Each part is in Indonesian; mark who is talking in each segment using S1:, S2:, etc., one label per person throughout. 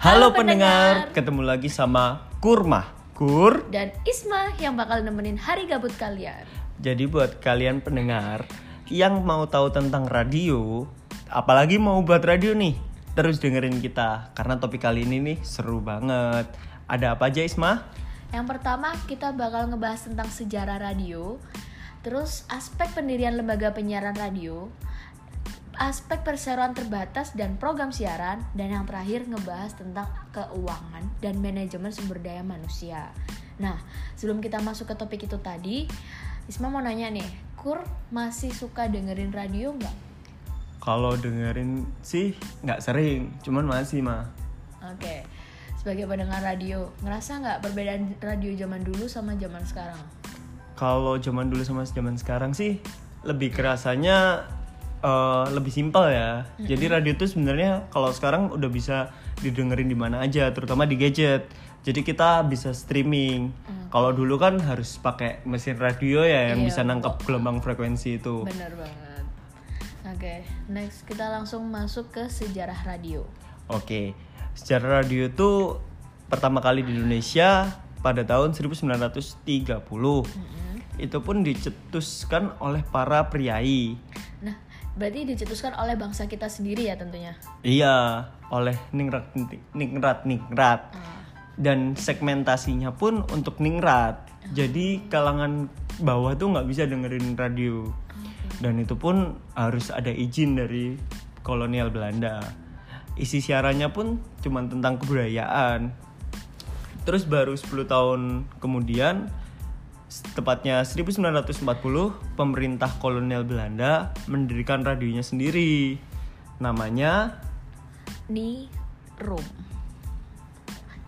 S1: Halo,
S2: Halo
S1: pendengar.
S2: pendengar.
S1: ketemu lagi sama Kurma. Kur.
S2: dan Isma yang bakal nemenin hari gabut kalian.
S1: Jadi buat kalian pendengar yang mau tahu tentang radio, apalagi mau buat radio nih, terus dengerin kita karena topik kali ini nih seru banget. Ada apa aja Isma?
S2: Yang pertama kita bakal ngebahas tentang sejarah radio, terus aspek pendirian lembaga penyiaran radio, aspek perseroan terbatas dan program siaran, dan yang terakhir ngebahas tentang keuangan dan manajemen sumber daya manusia. Nah, sebelum kita masuk ke topik itu tadi, Isma mau nanya nih, Kur masih suka dengerin radio nggak?
S1: Kalau dengerin sih nggak sering, cuman masih mah.
S2: Oke, sebagai pendengar radio, ngerasa nggak perbedaan radio zaman dulu sama zaman sekarang?
S1: Kalau zaman dulu sama zaman sekarang sih lebih kerasanya eh, lebih simpel ya. Jadi radio tuh sebenarnya kalau sekarang udah bisa didengerin di mana aja, terutama di gadget. Jadi kita bisa streaming. Kalau dulu kan harus pakai mesin radio ya yang
S2: Iya,
S1: bisa nangkap gelombang frekuensi itu.
S2: Bener banget. Oke, next kita langsung masuk ke sejarah radio.
S1: Oke, sejarah radio itu pertama kali di Indonesia pada tahun 1930. Itu pun dicetuskan oleh para priai.
S2: Berarti dicetuskan oleh bangsa kita sendiri ya tentunya.
S1: Iya, oleh ningrat ningrat ningrat.
S2: Ah,
S1: Dan segmentasinya pun untuk ningrat. Jadi kalangan bawah tuh nggak bisa dengerin radio. Dan itu pun harus ada izin dari kolonial Belanda. Isi siarannya pun cuma tentang kebudayaan. Terus baru 10 tahun kemudian tepatnya 1940 pemerintah kolonial Belanda mendirikan radionya sendiri. Namanya
S2: Room.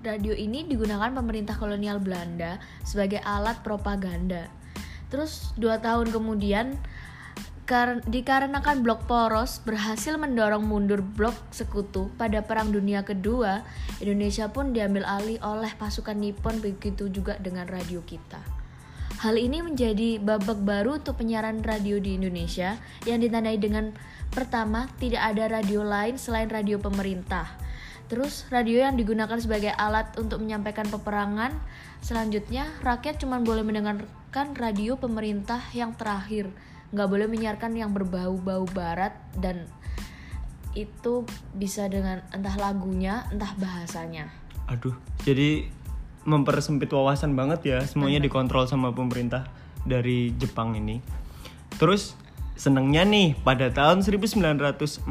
S2: Radio ini digunakan pemerintah kolonial Belanda sebagai alat propaganda. Terus dua tahun kemudian kar- dikarenakan blok poros berhasil mendorong mundur blok sekutu pada Perang Dunia Kedua, Indonesia pun diambil alih oleh pasukan Nippon begitu juga dengan radio kita. Hal ini menjadi babak baru untuk penyiaran radio di Indonesia yang ditandai dengan pertama tidak ada radio lain selain radio pemerintah. Terus radio yang digunakan sebagai alat untuk menyampaikan peperangan. Selanjutnya rakyat cuma boleh mendengarkan radio pemerintah yang terakhir, nggak boleh menyiarkan yang berbau-bau barat dan itu bisa dengan entah lagunya, entah bahasanya.
S1: Aduh, jadi mempersempit wawasan banget ya. Semuanya dikontrol sama pemerintah dari Jepang ini. Terus senengnya nih pada tahun 1945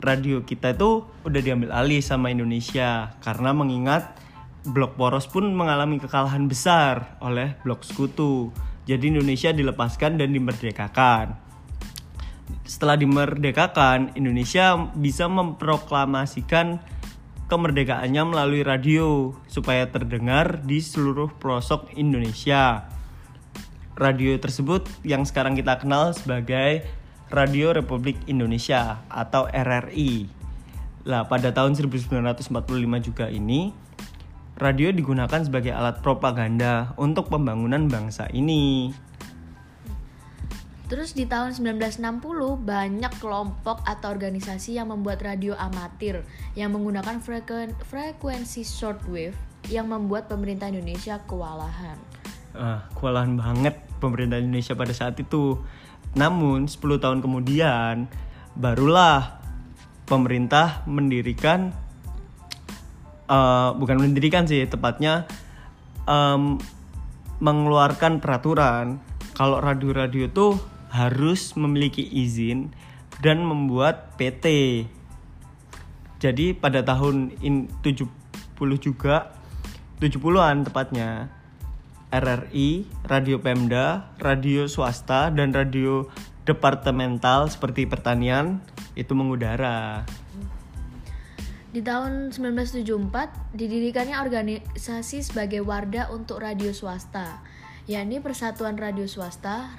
S1: radio kita itu udah diambil alih sama Indonesia karena mengingat blok poros pun mengalami kekalahan besar oleh blok sekutu. Jadi Indonesia dilepaskan dan dimerdekakan setelah dimerdekakan, Indonesia bisa memproklamasikan kemerdekaannya melalui radio supaya terdengar di seluruh pelosok Indonesia. Radio tersebut yang sekarang kita kenal sebagai Radio Republik Indonesia atau RRI. Lah, pada tahun 1945 juga ini radio digunakan sebagai alat propaganda untuk pembangunan bangsa ini.
S2: Terus di tahun 1960 banyak kelompok atau organisasi yang membuat radio amatir yang menggunakan frekuen- frekuensi shortwave yang membuat pemerintah Indonesia kewalahan.
S1: Ah, kewalahan banget pemerintah Indonesia pada saat itu. Namun 10 tahun kemudian barulah pemerintah mendirikan eh, bukan mendirikan sih tepatnya em, mengeluarkan peraturan kalau radio-radio tuh harus memiliki izin dan membuat PT. Jadi pada tahun in 70 juga 70-an tepatnya RRI, Radio Pemda, radio swasta dan radio departemental seperti pertanian itu mengudara.
S2: Di tahun 1974 didirikannya organisasi sebagai Wardah untuk Radio Swasta, yakni Persatuan Radio Swasta,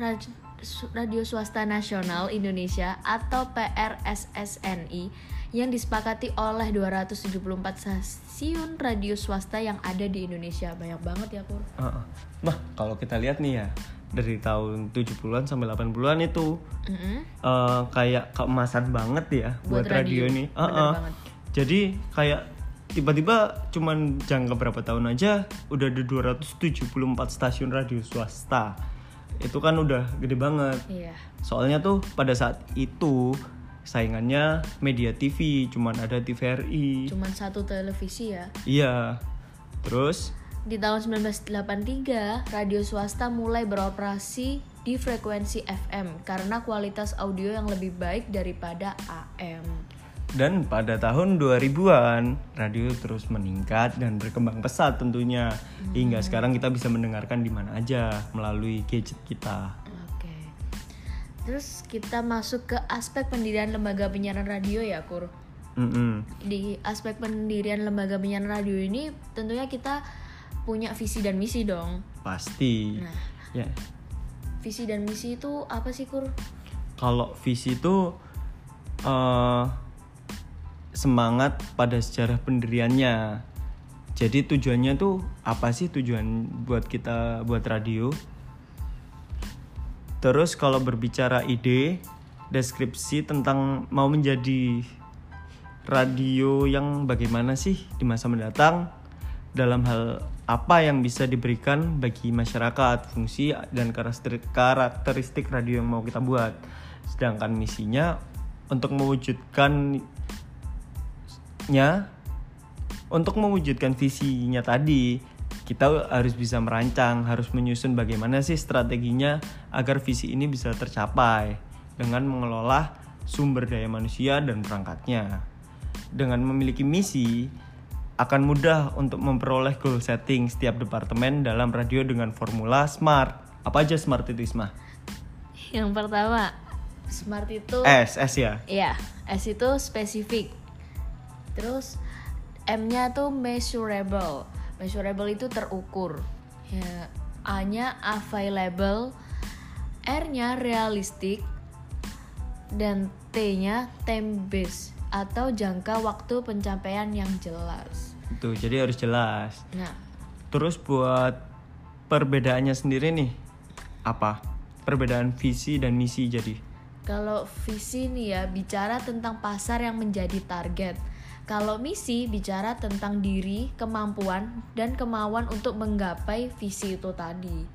S2: Radio Swasta Nasional Indonesia atau PRSSNI yang disepakati oleh 274 stasiun radio swasta yang ada di Indonesia. Banyak banget ya, Pur.
S1: Heeh. Nah, kalau kita lihat nih ya, dari tahun 70-an sampai 80-an itu
S2: Mm-mm.
S1: eh, kayak keemasan banget ya buat,
S2: Buat
S1: radio,
S2: radio.
S1: ini. Heeh.
S2: banget.
S1: Jadi kayak tiba-tiba cuman jangka berapa tahun aja udah ada 274 stasiun radio swasta. Itu kan udah gede banget.
S2: Iya.
S1: Soalnya tuh pada saat itu saingannya media TV, cuman ada TVRI.
S2: Cuman satu televisi ya.
S1: Iya. Terus
S2: Di tahun 1983, radio swasta mulai beroperasi di frekuensi FM karena kualitas audio yang lebih baik daripada AM.
S1: Dan pada tahun 2000-an radio terus meningkat dan berkembang pesat tentunya hingga sekarang kita bisa mendengarkan di mana aja melalui gadget kita.
S2: Oke. Terus kita masuk ke aspek pendirian lembaga penyiaran radio ya, Kur.
S1: Mm-mm.
S2: Di aspek pendirian lembaga penyiaran radio ini tentunya kita punya visi dan misi dong.
S1: Pasti.
S2: Nah,
S1: Ya,
S2: visi dan misi itu apa sih, Kur?
S1: kalau visi itu eh, semangat pada sejarah pendiriannya. Jadi tujuannya tuh apa sih tujuan buat kita buat radio? Terus kalau berbicara ide, deskripsi tentang mau menjadi radio yang bagaimana sih di masa mendatang dalam hal apa yang bisa diberikan bagi masyarakat, fungsi dan karakteristik, radio yang mau kita buat. Sedangkan misinya untuk mewujudkannya untuk mewujudkan visinya tadi kita harus bisa merancang, harus menyusun bagaimana sih strateginya agar visi ini bisa tercapai dengan mengelola sumber daya manusia dan perangkatnya. Dengan memiliki misi, akan mudah untuk memperoleh goal setting setiap departemen dalam radio dengan formula SMART. Apa aja SMART itu, Isma?
S2: Yang pertama, smart itu
S1: S, S ya?
S2: Iya, S itu spesifik. Terus M-nya tuh measurable. Measurable itu terukur. Ya, A-nya available, R-nya realistic, dan T-nya time based atau jangka waktu pencapaian yang jelas.
S1: Tuh, jadi harus jelas.
S2: Nah,
S1: Terus buat perbedaannya sendiri nih, apa? Perbedaan visi dan misi jadi.
S2: kalau visi nih ya bicara tentang pasar yang menjadi target. Kalau misi bicara tentang diri, kemampuan, dan kemauan untuk menggapai visi itu tadi.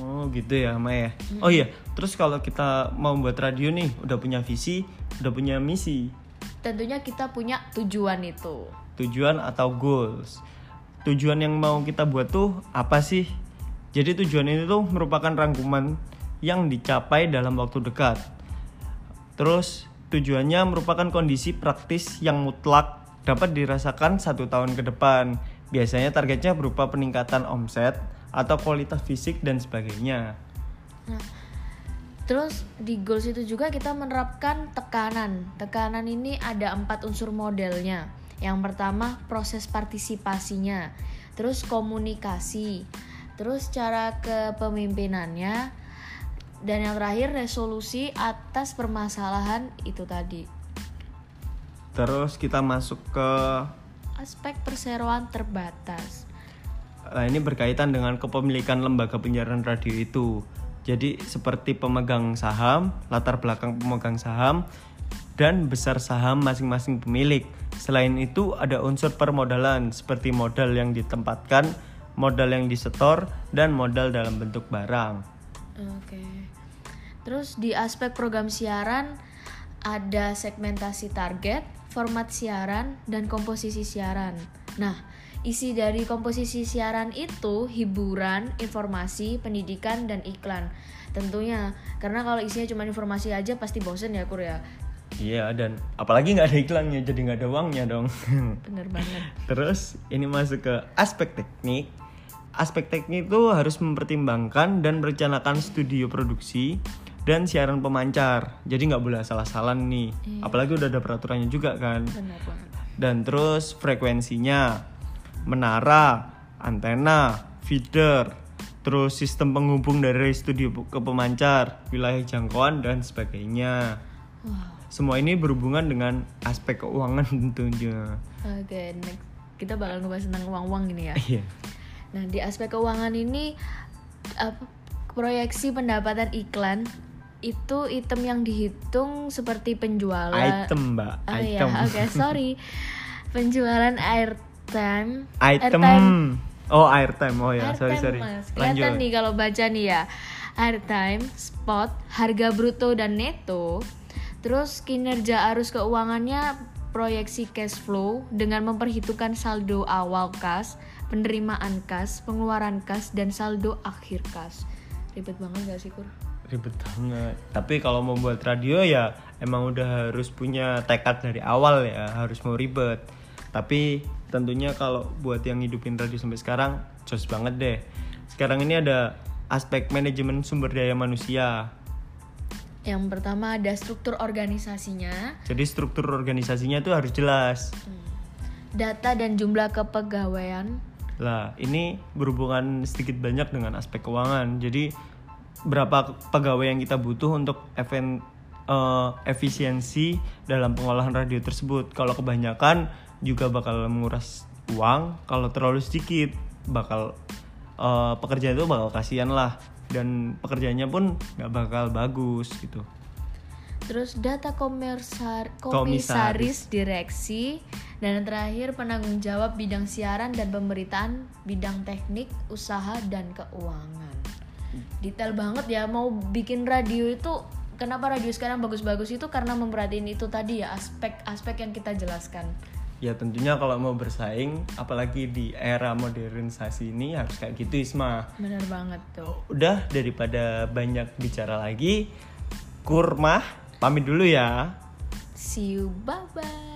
S1: Oh gitu ya Maya. Oh iya, terus kalau kita mau buat radio nih, udah punya visi, udah punya misi,
S2: Tentunya kita punya tujuan itu.
S1: tujuan atau goals. Tujuan yang mau kita buat tuh apa sih? Jadi tujuan ini tuh merupakan rangkuman yang dicapai dalam waktu dekat. Terus tujuannya merupakan kondisi praktis yang mutlak dapat dirasakan satu tahun ke depan. Biasanya targetnya berupa peningkatan omset atau kualitas fisik dan sebagainya.
S2: Nah, terus di goals itu juga kita menerapkan tekanan. Tekanan ini ada empat unsur modelnya. Yang pertama proses partisipasinya, terus komunikasi, terus cara kepemimpinannya, dan yang terakhir resolusi atas permasalahan itu tadi.
S1: Terus kita masuk ke
S2: Aspek perseroan terbatas.
S1: Nah, ini berkaitan dengan kepemilikan lembaga penyiaran radio itu. Jadi seperti pemegang saham, latar belakang pemegang saham, dan besar saham masing-masing pemilik. Selain itu ada unsur permodalan seperti modal yang ditempatkan, modal yang disetor, dan modal dalam bentuk barang.
S2: Oke. Terus di aspek program siaran ada segmentasi target, format siaran, dan komposisi siaran. Nah, isi dari komposisi siaran itu hiburan, informasi, pendidikan, dan iklan. Tentunya, karena kalau isinya cuma informasi aja pasti bosen ya Kur ya.
S1: Iya, dan apalagi nggak ada iklannya, jadi nggak ada uangnya dong.
S2: Bener banget.
S1: Terus ini masuk ke aspek teknik. Aspek teknik itu harus mempertimbangkan dan merencanakan studio produksi dan siaran pemancar. Jadi nggak boleh asal-asalan nih. Apalagi udah ada peraturannya juga kan.
S2: Banget.
S1: Dan terus frekuensinya, menara, antena, feeder, terus sistem penghubung dari studio ke pemancar, wilayah jangkauan dan sebagainya.
S2: Wow.
S1: Semua ini berhubungan dengan aspek keuangan tentunya.
S2: Oke, next. Kita bakal ngebahas tentang uang-uang ini ya.
S1: Iya.
S2: Nah, di aspek keuangan ini apa, proyeksi pendapatan iklan itu item yang dihitung seperti penjualan
S1: Item, Mbak.
S2: Oh iya,
S1: Item.
S2: oke, sorry. penjualan airtime
S1: Item. Oh, airtime. Oh ya, sorry
S2: Airtime,
S1: sorry.
S2: Mas. Kelihatan
S1: Lanjut.
S2: nih kalau baca nih ya. Airtime, spot, harga bruto dan neto. Terus kinerja arus keuangannya proyeksi cash flow dengan memperhitungkan saldo awal kas, penerimaan kas, pengeluaran kas dan saldo akhir kas. Ribet banget gak sih, Kur?
S1: Ribet banget. Tapi kalau mau buat radio ya emang udah harus punya tekad dari awal ya, harus mau ribet. Tapi tentunya kalau buat yang hidupin radio sampai sekarang, jos banget deh. Sekarang ini ada aspek manajemen sumber daya manusia.
S2: Yang pertama ada struktur organisasinya,
S1: Jadi struktur organisasinya tuh harus jelas.
S2: data dan jumlah kepegawaian,
S1: Lah, ini berhubungan sedikit banyak dengan aspek keuangan. Jadi berapa pegawai yang kita butuh untuk event eh, efisiensi dalam pengolahan radio tersebut. Kalau kebanyakan juga bakal menguras uang, kalau terlalu sedikit bakal eh, pekerjaan itu bakal kasihan lah dan pekerjaannya pun nggak bakal bagus gitu.
S2: Terus data komersar,
S1: Komisaris.
S2: komisaris direksi dan yang terakhir penanggung jawab bidang siaran dan pemberitaan bidang teknik, usaha dan keuangan. Detail banget ya mau bikin radio itu kenapa radio sekarang bagus-bagus itu karena memperhatiin itu tadi ya aspek-aspek yang kita jelaskan.
S1: Ya tentunya kalau mau bersaing, apalagi di era modernisasi ini harus kayak gitu Isma.
S2: Bener banget tuh.
S1: Udah daripada banyak bicara lagi, kurma pamit dulu ya.
S2: See you, bye bye.